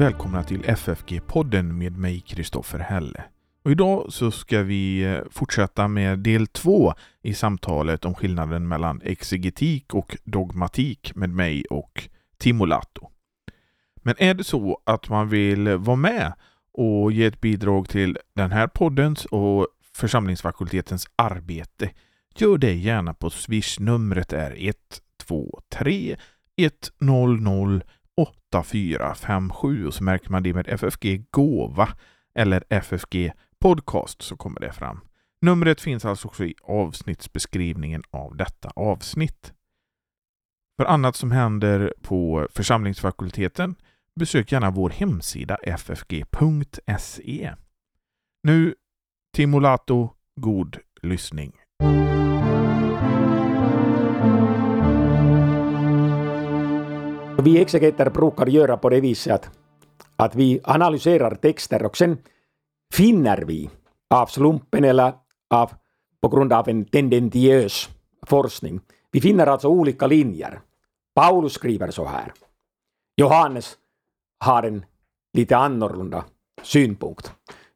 välkomna till FFG-podden med mig Kristoffer Helle. Och idag så ska vi eh, fortsätta med del två i samtalet om skillnaden mellan exegetik och dogmatik med mig och Timo Lato. Men är det så att man vill vara med och ge ett bidrag till den här poddens och församlingsfakultetens arbete, gör det gärna på Swish. Numret är 123 100 8457 och så märker man det med FFG Gåva eller FFG Podcast så kommer det fram. Numret finns alltså också i avsnittsbeskrivningen av detta avsnitt. För annat som händer på församlingsfakulteten besök gärna vår hemsida ffg.se. Nu Timolato, god lyssning. Vi exegeter brukar göra på det viset att, att vi analyserar texter och sen finner vi av slumpen eller av, på grund av en tendentiös forskning. Vi finner alltså olika linjer. Paulus skriver så här. Johannes har en lite annorlunda synpunkt.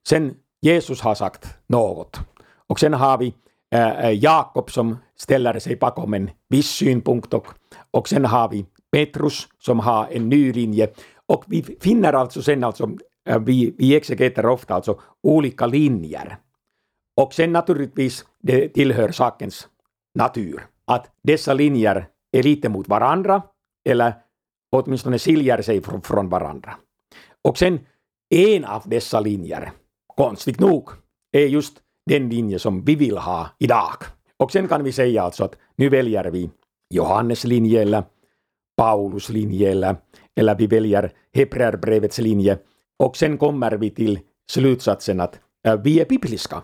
Sen Jesus har sagt något. Och sen har vi äh, Jakob som ställer sig bakom en viss synpunkt och, och sen har vi Petrus som har en ny linje. Och vi finner alltså sen alltså, äh, vi, vi exegeter ofta alltså olika linjer. Och sen naturligtvis, det tillhör sakens natur, att dessa linjer är lite mot varandra, eller åtminstone skiljer sig från, från varandra. Och sen en av dessa linjer, konstigt nog, är just den linje som vi vill ha idag. Och sen kan vi säga alltså att nu väljer vi Johannes linje eller Paulus linje eller, eller vi väljer Hebreerbrevets linje. Och sen kommer vi till slutsatsen att vi är bibliska.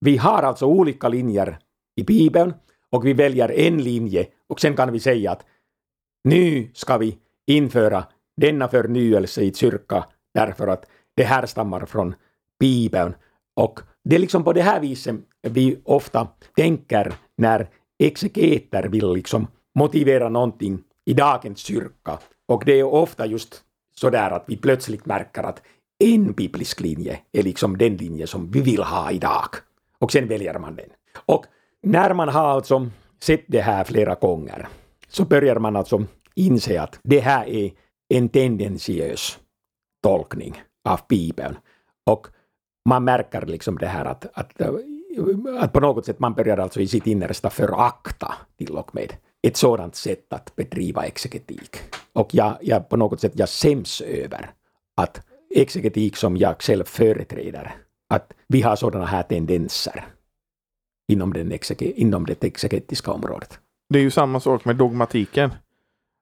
Vi har alltså olika linjer i Bibeln och vi väljer en linje och sen kan vi säga att nu ska vi införa denna förnyelse i kyrka därför att det härstammar från Bibeln. Och det är liksom på det här viset vi ofta tänker när exegeter vill liksom motivera någonting i dagens kyrka. Och det är ofta just så där att vi plötsligt märker att en biblisk linje är liksom den linje som vi vill ha idag. Och sen väljer man den. Och när man har alltså sett det här flera gånger så börjar man alltså inse att det här är en tendentiös tolkning av Bibeln. Och man märker liksom det här att, att, att på något sätt man börjar alltså i sitt innersta förakta till och med ett sådant sätt att bedriva exegetik. Och jag, jag på något sätt jag skäms över att exegetik som jag själv företräder, att vi har sådana här tendenser inom, den exege, inom det exegetiska området. Det är ju samma sak med dogmatiken.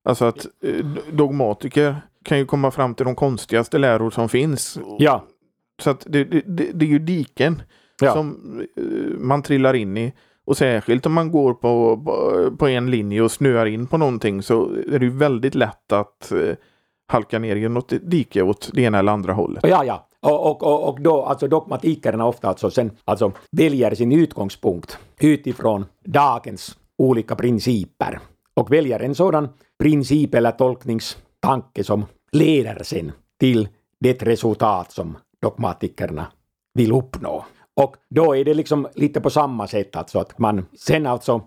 Alltså att eh, dogmatiker kan ju komma fram till de konstigaste läror som finns. Ja. Så att det, det, det är ju diken ja. som eh, man trillar in i. Och särskilt om man går på, på en linje och snöar in på någonting så är det ju väldigt lätt att eh, halka ner i något dike åt det ena eller andra hållet. Ja, ja. Och, och, och då, alltså dogmatikerna ofta alltså sen, alltså väljer sin utgångspunkt utifrån dagens olika principer och väljer en sådan princip eller tolkningstanke som leder sen till det resultat som dogmatikerna vill uppnå. Och då är det liksom lite på samma sätt alltså att man sen alltså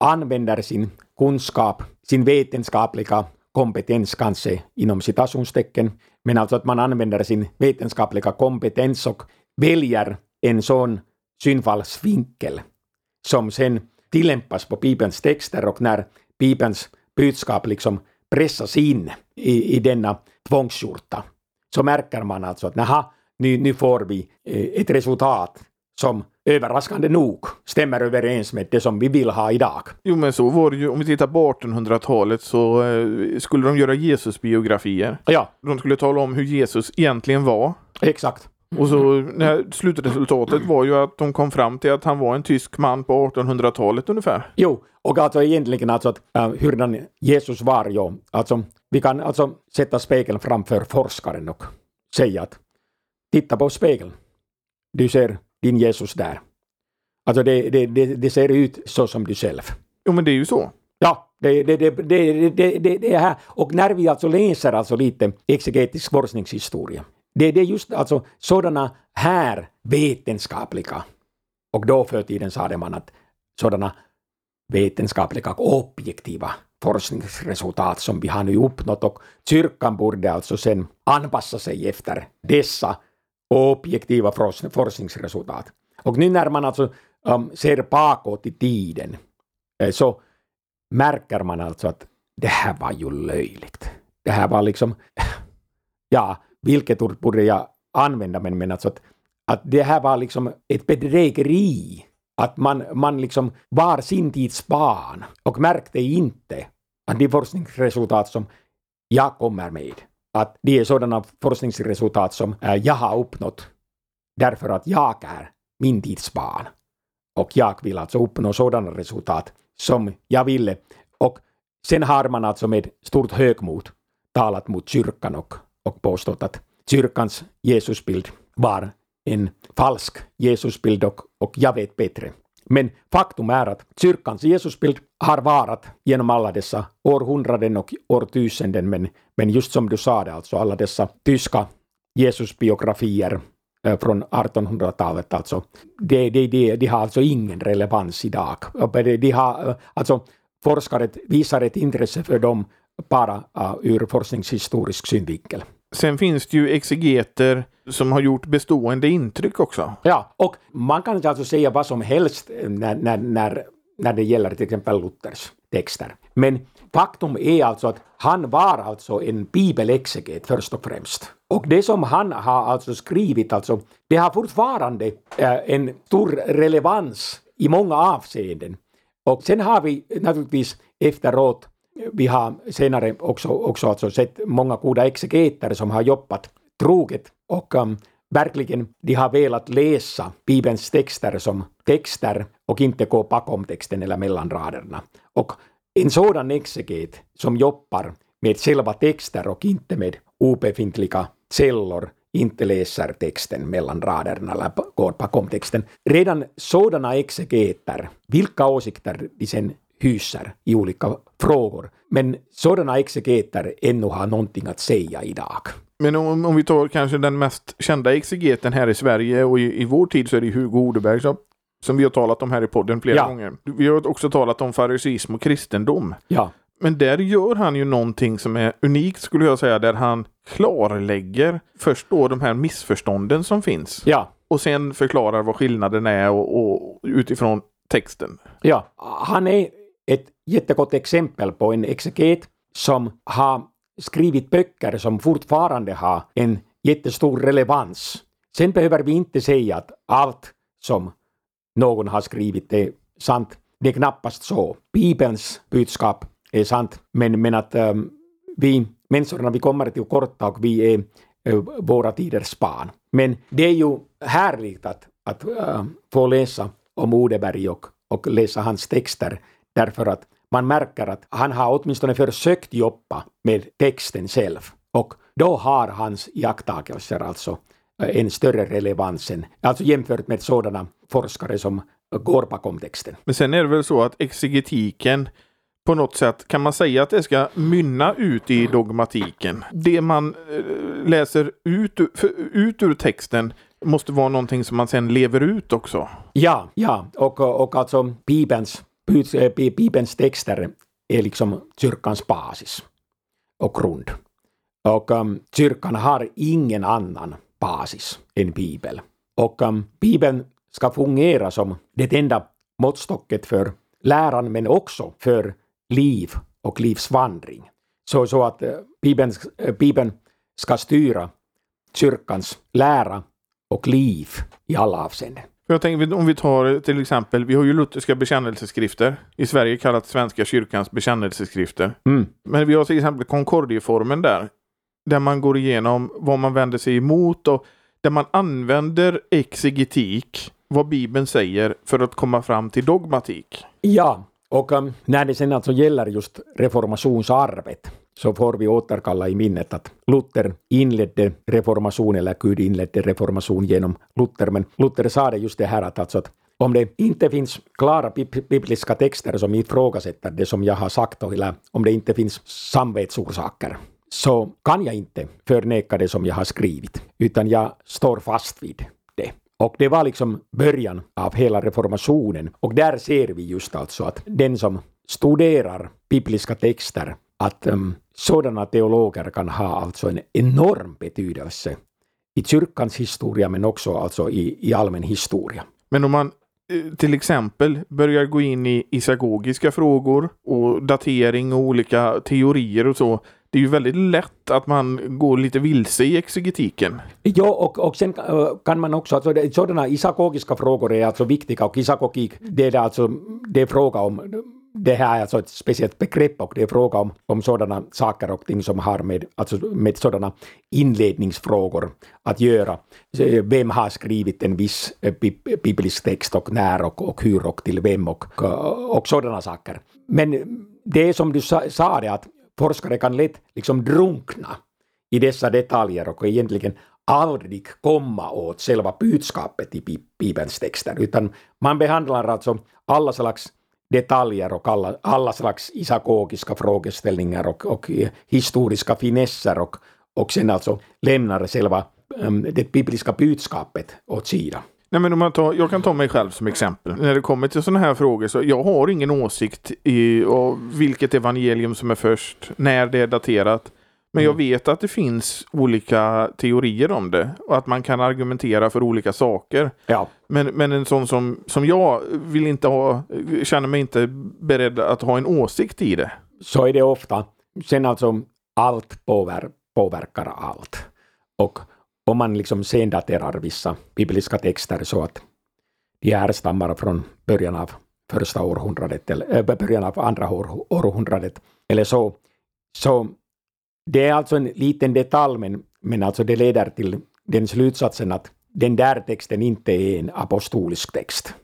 använder sin kunskap, sin vetenskapliga kompetens kanske inom citationstecken, men alltså att man använder sin vetenskapliga kompetens och väljer en sån synfallsvinkel som sen tillämpas på Bibelns texter och när Bibelns budskap liksom pressas in i, i denna tvångsskjorta så märker man alltså att naha, nu, nu får vi eh, ett resultat som överraskande nog stämmer överens med det som vi vill ha idag. Jo men så var det ju, om vi tittar på 1800-talet så eh, skulle de göra Jesus-biografier. Ja. De skulle tala om hur Jesus egentligen var. Exakt. Och så slutresultatet var ju att de kom fram till att han var en tysk man på 1800-talet ungefär. Jo, och alltså egentligen alltså att äh, hurdan Jesus var, jo, alltså vi kan alltså sätta spegeln framför forskaren och säga att titta på spegeln. Du ser din Jesus där. Alltså det, det, det, det ser ut så som du själv. Jo men det är ju så. Ja, Det, det, det, det, det, det, det är här. Och när vi alltså läser alltså lite exegetisk forskningshistoria, det, det är just alltså sådana här vetenskapliga, och då för tiden sade man att sådana vetenskapliga och objektiva forskningsresultat som vi har nu uppnått och kyrkan borde alltså sen anpassa sig efter dessa objektiva forskningsresultat. Och nu när man alltså um, ser bakåt i tiden eh, så märker man alltså att det här var ju löjligt. Det här var liksom, ja, vilket ord borde jag använda, men, men alltså att, att det här var liksom ett bedrägeri. Att man, man liksom var sin tids barn och märkte inte att de forskningsresultat som jag kommer med, att det är sådana forskningsresultat som eh, jag har uppnått därför att jag är min tids barn. Och jag vill alltså uppnå sådana resultat som jag ville. Och sen har man alltså med stort högmod talat mot kyrkan och, och påstått att kyrkans Jesusbild var en falsk Jesusbild och, och jag vet bättre. Men faktum är att kyrkans Jesusbild har varat genom alla dessa århundraden och årtusenden, men, men just som du sa det, alltså alla dessa tyska Jesusbiografier eh, från 1800-talet, alltså, De, de, de, de har alltså ingen relevans idag. De har, eh, alltså, forskare visar ett intresse för dem bara uh, ur forskningshistorisk synvinkel. Sen finns det ju exegeter som har gjort bestående intryck också. Ja, och man kan alltså säga vad som helst eh, när, när, när, när det gäller till exempel Luthers texter. Men faktum är alltså att han var alltså en bibelexeget först och främst. Och det som han har alltså skrivit, alltså, det har fortfarande äh, en stor relevans i många avseenden. Och sen har vi naturligtvis efteråt eh, vi har senare också, också alltså sett många goda exegeter som har jobbat troget och um, verkligen de har velat läsa Bibelns texter som texter och inte gå bakom texten eller mellan raderna. Och en sådan exeget som jobbar med själva texter och inte med obefintliga källor inte läser texten mellan raderna eller går bakom texten. Redan sådana exegeter, vilka åsikter de sen hyser i olika frågor. Men sådana exegeter ännu har någonting att säga idag. Men om, om vi tar kanske den mest kända exegeten här i Sverige och i, i vår tid så är det Hugo Odeberg som, som vi har talat om här i podden flera ja. gånger. Vi har också talat om fariseism och kristendom. Ja. Men där gör han ju någonting som är unikt skulle jag säga, där han klarlägger först då de här missförstånden som finns. Ja. Och sen förklarar vad skillnaden är och, och utifrån texten. Ja, han är ett jättegott exempel på en exeget som har skrivit böcker som fortfarande har en jättestor relevans. Sen behöver vi inte säga att allt som någon har skrivit är sant. Det är knappast så. Bibelns budskap är sant, men, men att um, vi människorna, vi kommer till korta och vi är uh, våra tiders barn. Men det är ju härligt att, att uh, få läsa om Odeberg och, och läsa hans texter därför att man märker att han har åtminstone försökt jobba med texten själv och då har hans iakttagelser alltså eh, en större relevans än, alltså jämfört med sådana forskare som går bakom texten. Men sen är det väl så att exegetiken på något sätt kan man säga att det ska mynna ut i dogmatiken. Det man eh, läser ut, ut ur texten måste vara någonting som man sen lever ut också. Ja, ja, och, och alltså Bibelns Bibelns texter är liksom kyrkans basis och grund. Och um, kyrkan har ingen annan basis än Bibeln. Och um, Bibeln ska fungera som det enda måttstocket för läran men också för liv och livsvandring. Så, så att eh, Bibeln, eh, Bibeln ska styra kyrkans lära och liv i alla avseenden. Jag tänker om vi tar till exempel, vi har ju lutherska bekännelseskrifter. I Sverige kallat Svenska kyrkans bekännelseskrifter. Mm. Men vi har till exempel Concordieformen där. Där man går igenom vad man vänder sig emot och där man använder exegetik, vad Bibeln säger, för att komma fram till dogmatik. Ja, och um, när det sen alltså gäller just reformationsarvet så får vi återkalla i minnet att Luther inledde reformation, eller Gud inledde reformation genom Luther, men Luther sa det just det här att, alltså att om det inte finns klara bibliska texter som ifrågasätter det som jag har sagt, eller om det inte finns samvetsorsaker, så kan jag inte förneka det som jag har skrivit, utan jag står fast vid det. Och det var liksom början av hela reformationen. Och där ser vi just alltså att den som studerar bibliska texter, att um, sådana teologer kan ha alltså en enorm betydelse i kyrkans historia men också alltså i, i allmän historia. Men om man eh, till exempel börjar gå in i isagogiska frågor och datering och olika teorier och så. Det är ju väldigt lätt att man går lite vilse i exegetiken. Ja, och, och sen eh, kan man också, alltså sådana isagogiska frågor är alltså viktiga och isagogik, det är alltså, det är fråga om det här är alltså ett speciellt begrepp och det är fråga om, om sådana saker och ting som har med, alltså med sådana inledningsfrågor att göra. Vem har skrivit en viss eh, biblisk text och när och, och hur och till vem och, eh, och sådana saker. Men det är som du sa, sa det att forskare kan lätt liksom drunkna i dessa detaljer och egentligen aldrig komma åt själva budskapet i Bibelns texter, utan man behandlar alltså alla slags detaljer och alla, alla slags isagogiska frågeställningar och, och historiska finesser och, och sen alltså lämnar själva um, det bibliska budskapet åt sidan. Nej, men om man tar, jag kan ta mig själv som exempel. När det kommer till sådana här frågor så jag har ingen åsikt i vilket evangelium som är först, när det är daterat. Men jag mm. vet att det finns olika teorier om det och att man kan argumentera för olika saker. Ja. Men, men en sån som, som jag vill inte ha, känner mig inte beredd att ha en åsikt i det. Så är det ofta. Sen alltså, allt påver, påverkar allt. Och om man liksom sendaterar vissa bibliska texter så att de härstammar från början av första århundradet eller äh, början av andra år, århundradet eller så, så det är alltså en liten detalj, men, men alltså det leder till den slutsatsen att den där texten inte är en apostolisk text,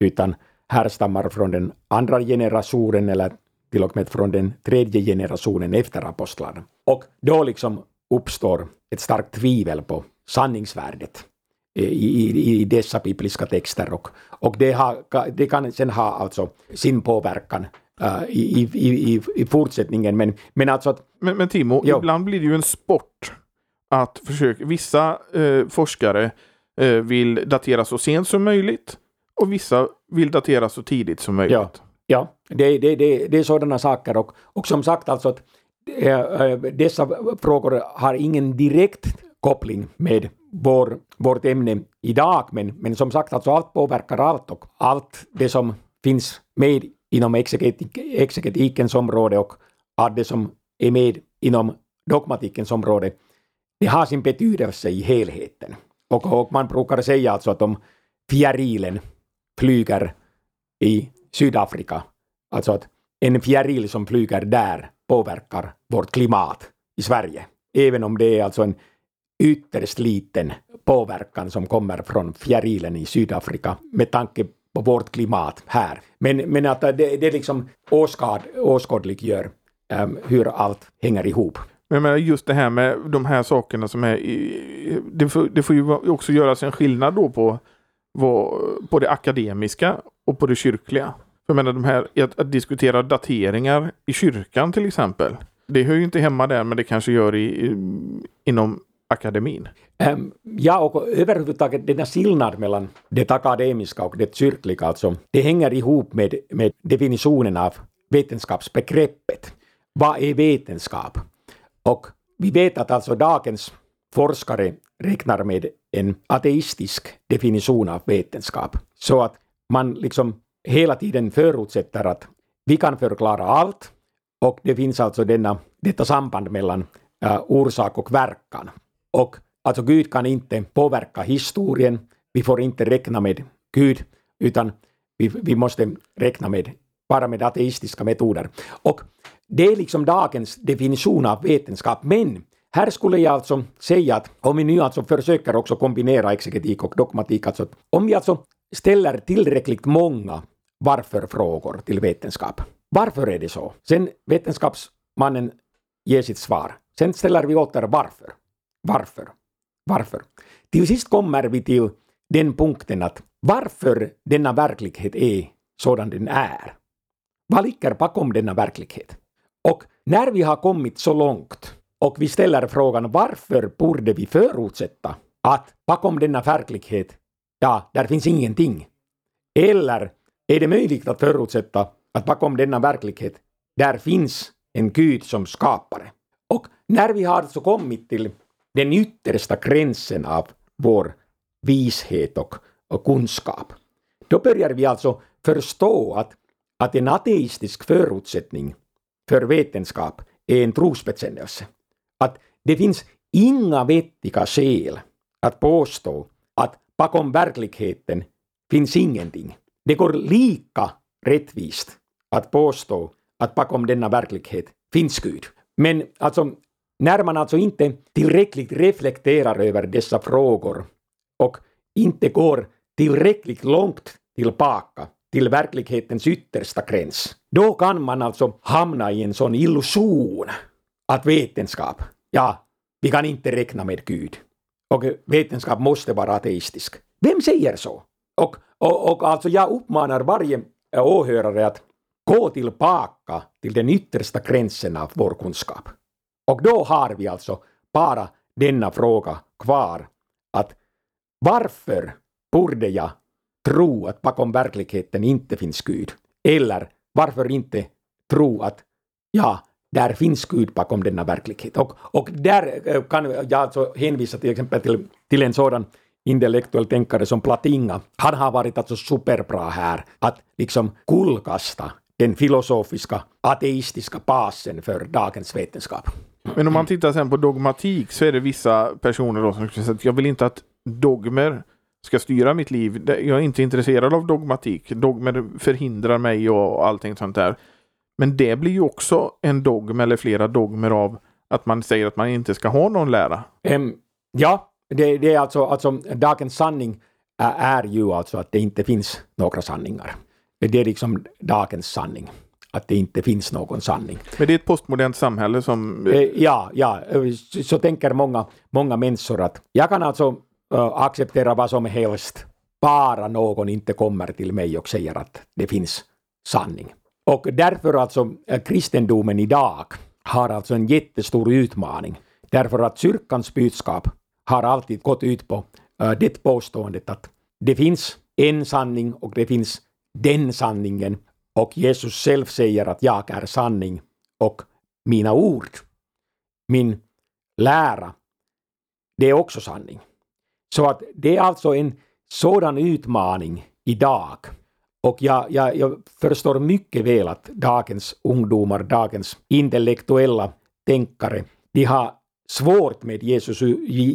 utan härstammar från den andra generationen eller till och med från den tredje generationen efter apostlarna. Och då liksom uppstår ett starkt tvivel på sanningsvärdet eh, i, i, i dessa bibliska texter och, och det, har, det kan sen ha alltså sin påverkan uh, i, i, i, fortsättningen. Men, men alltså att, Men, men Timo, jo. ibland blir det ju en sport att försöka, vissa eh, forskare eh, vill datera så sent som möjligt och vissa vill datera så tidigt som möjligt. Ja, ja det, det, det, det är sådana saker och, och som sagt alltså att äh, dessa frågor har ingen direkt koppling med vår, vårt ämne idag, men, men som sagt, alltså allt påverkar allt och allt det som finns med inom exegetikens område och allt det som är med inom dogmatikens område, det har sin betydelse i helheten. Och, och man brukar säga alltså att om fjärilen flyger i Sydafrika, alltså att en fjäril som flyger där påverkar vårt klimat i Sverige, även om det är alltså en ytterst liten påverkan som kommer från fjärilen i Sydafrika med tanke på vårt klimat här. Men, men att det, det liksom åskad, åskådliggör um, ehm, hur allt hänger ihop. Men just det här med de här sakerna som är det får, det får ju också göras en skillnad då på, på det akademiska och på det kyrkliga. Jag menar de här att, att diskutera dateringar i kyrkan till exempel. Det hör ju inte hemma där men det kanske gör i, i inom akademin? Ähm, ja, och överhuvudtaget denna skillnad mellan det akademiska och det kyrkliga, alltså, det hänger ihop med, med definitionen av vetenskapsbegreppet. Vad är vetenskap? Och vi vet att alltså dagens forskare räknar med en ateistisk definition av vetenskap. Så att man liksom hela tiden förutsätter att vi kan förklara allt och det finns alltså denna, detta samband mellan äh, orsak och verkan. Och alltså Gud kan inte påverka historien. Vi får inte räkna med Gud, utan vi, vi måste räkna med bara med ateistiska metoder. Och det är liksom dagens definition av vetenskap. Men här skulle jag alltså säga att om vi nu alltså försöker också kombinera exegetik och dogmatik, alltså om vi alltså ställer tillräckligt många varför-frågor till vetenskap. Varför är det så? Sen vetenskapsmannen ger sitt svar. Sen ställer vi åter varför. Varför? Varför? Till sist kommer vi till den punkten att varför denna verklighet är sådan den är. Vad ligger bakom denna verklighet? Och när vi har kommit så långt och vi ställer frågan varför borde vi förutsätta att bakom denna verklighet, ja, där finns ingenting. Eller är det möjligt att förutsätta att bakom denna verklighet, där finns en Gud som skapare. Och när vi har alltså kommit till den yttersta gränsen av vår vishet och, och kunskap, då börjar vi alltså förstå att, att en ateistisk förutsättning för vetenskap är en trosbekännelse. Att det finns inga vettiga skäl att påstå att bakom verkligheten finns ingenting. Det går lika rättvist att påstå att bakom denna verklighet finns Gud. Men alltså, när man alltså inte tillräckligt reflekterar över dessa frågor och inte går tillräckligt långt tillbaka till verklighetens yttersta gräns, då kan man alltså hamna i en sån illusion att vetenskap, ja, vi kan inte räkna med Gud. Och vetenskap måste vara ateistisk. Vem säger så? Och, och, och alltså jag uppmanar varje eh, åhörare att gå tillbaka till den yttersta gränsen av vår kunskap. Och då har vi alltså bara denna fråga kvar att varför borde jag tro att bakom verkligheten inte finns Gud? Eller varför inte tro att ja, där finns Gud bakom denna verklighet? Och, och där eh, kan jag alltså hänvisa till exempel till, till en sådan intellektuell tänkare som Platinga. Han har varit alltså superbra här att liksom kullkasta den filosofiska ateistiska basen för dagens vetenskap. Men om man tittar sen på dogmatik så är det vissa personer då som säger att jag vill inte att dogmer ska styra mitt liv. Jag är inte intresserad av dogmatik. Dogmer förhindrar mig och allting sånt där. Men det blir ju också en dogm eller flera dogmer av att man säger att man inte ska ha någon lära. Um, ja, det, det, är alltså, alltså dagens sanning är, är ju alltså att det inte finns några sanningar. Det är liksom dagens sanning att det inte finns någon sanning. Men det är ett postmodernt samhälle som... Eh, ja, ja, så tänker många, många människor att jag kan alltså uh, acceptera vad som helst, bara någon inte kommer till mig och säger att det finns sanning. Och därför alltså kristendomen idag har alltså en jättestor utmaning. Därför att kyrkans budskap har alltid gått ut på det påståendet att det finns en sanning och det finns den sanningen och Jesus själv säger att jag är sanning och mina ord, min lära, det är också sanning. Så att det är alltså en sådan utmaning idag. Och jag, jag, jag förstår mycket väl att dagens ungdomar, dagens intellektuella tänkare, de har svårt med, Jesus,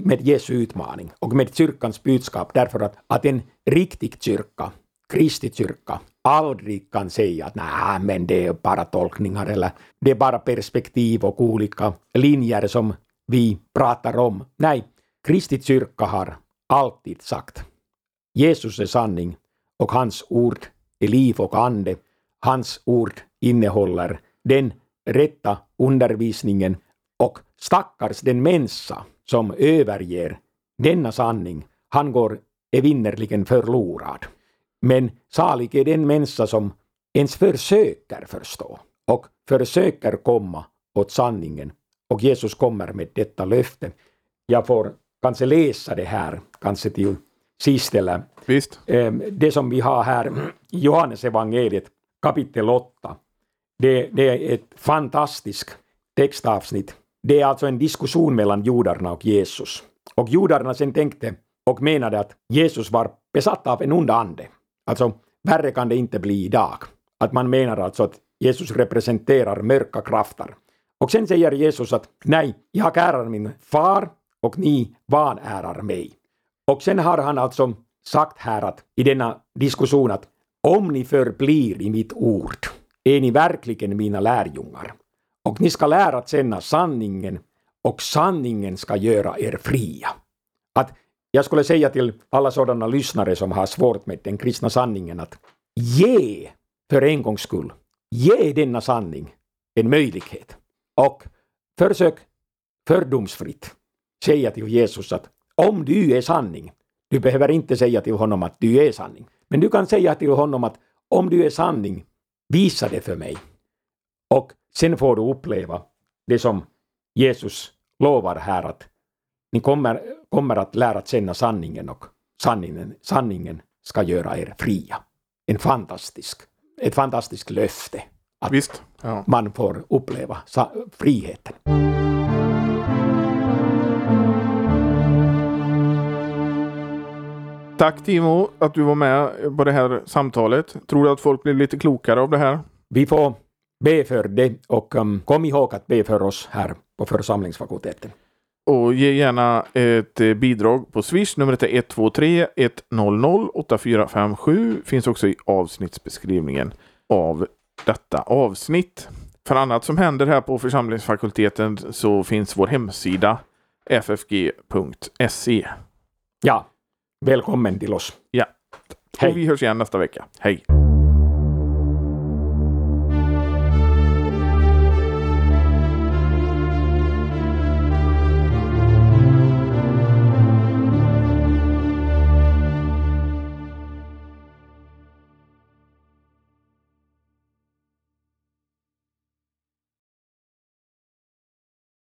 med Jesu utmaning och med kyrkans budskap därför att, att en riktig kyrka, Kristi kyrka, aldrig kan säga att nej, men det är bara tolkningar eller det är bara perspektiv och olika linjer som vi pratar om. Nej, Kristi kyrka har alltid sagt Jesus är sanning och hans ord är liv och ande. Hans ord innehåller den rätta undervisningen och stackars den människa som överger denna sanning, han går evinnerligen förlorad. Men salig är den människa som ens försöker förstå och försöker komma åt sanningen. Och Jesus kommer med detta löfte. Jag får kanske läsa det här, kanske till sist eller Visst. Ehm, det som vi har här i Johannes evangeliet kapitel 8. Det, det är ett fantastiskt textavsnitt. Det är alltså en diskussion mellan judarna och Jesus. Och judarna sen tänkte och menade att Jesus var besatt av en ond ande. Alltså, värre kan det inte bli idag. Att man menar alltså att Jesus representerar mörka krafter. Och sen säger Jesus att nej, jag ärar min far och ni vanärar mig. Och sen har han alltså sagt här att i denna diskussion att om ni förblir i mitt ord är ni verkligen mina lärjungar. Och ni ska lära känna sanningen och sanningen ska göra er fria. Att jag skulle säga till alla sådana lyssnare som har svårt med den kristna sanningen att ge för en gångs skull, ge denna sanning en möjlighet. Och försök fördomsfritt säga till Jesus att om du är sanning, Du behöver inte säga till honom att du är sanning. Men du kan säga till honom att om du är sanning, visa det för mig. Och sen får du uppleva det som Jesus lovar här att ni kommer, kommer att lära känna sanningen och sanningen, sanningen ska göra er fria. En fantastisk, ett fantastiskt löfte. Att Visst. Ja. man får uppleva friheten. Tack Timo att du var med på det här samtalet. Tror du att folk blir lite klokare av det här? Vi får be för det och um, kom ihåg att be för oss här på församlingsfakulteten. Och ge gärna ett eh, bidrag på Swish. Numret är 123 100 8457. Finns också i avsnittsbeskrivningen av detta avsnitt. För annat som händer här på församlingsfakulteten så finns vår hemsida ffg.se. Ja, välkommen till oss. Ja, Hej. och vi hörs igen nästa vecka. Hej!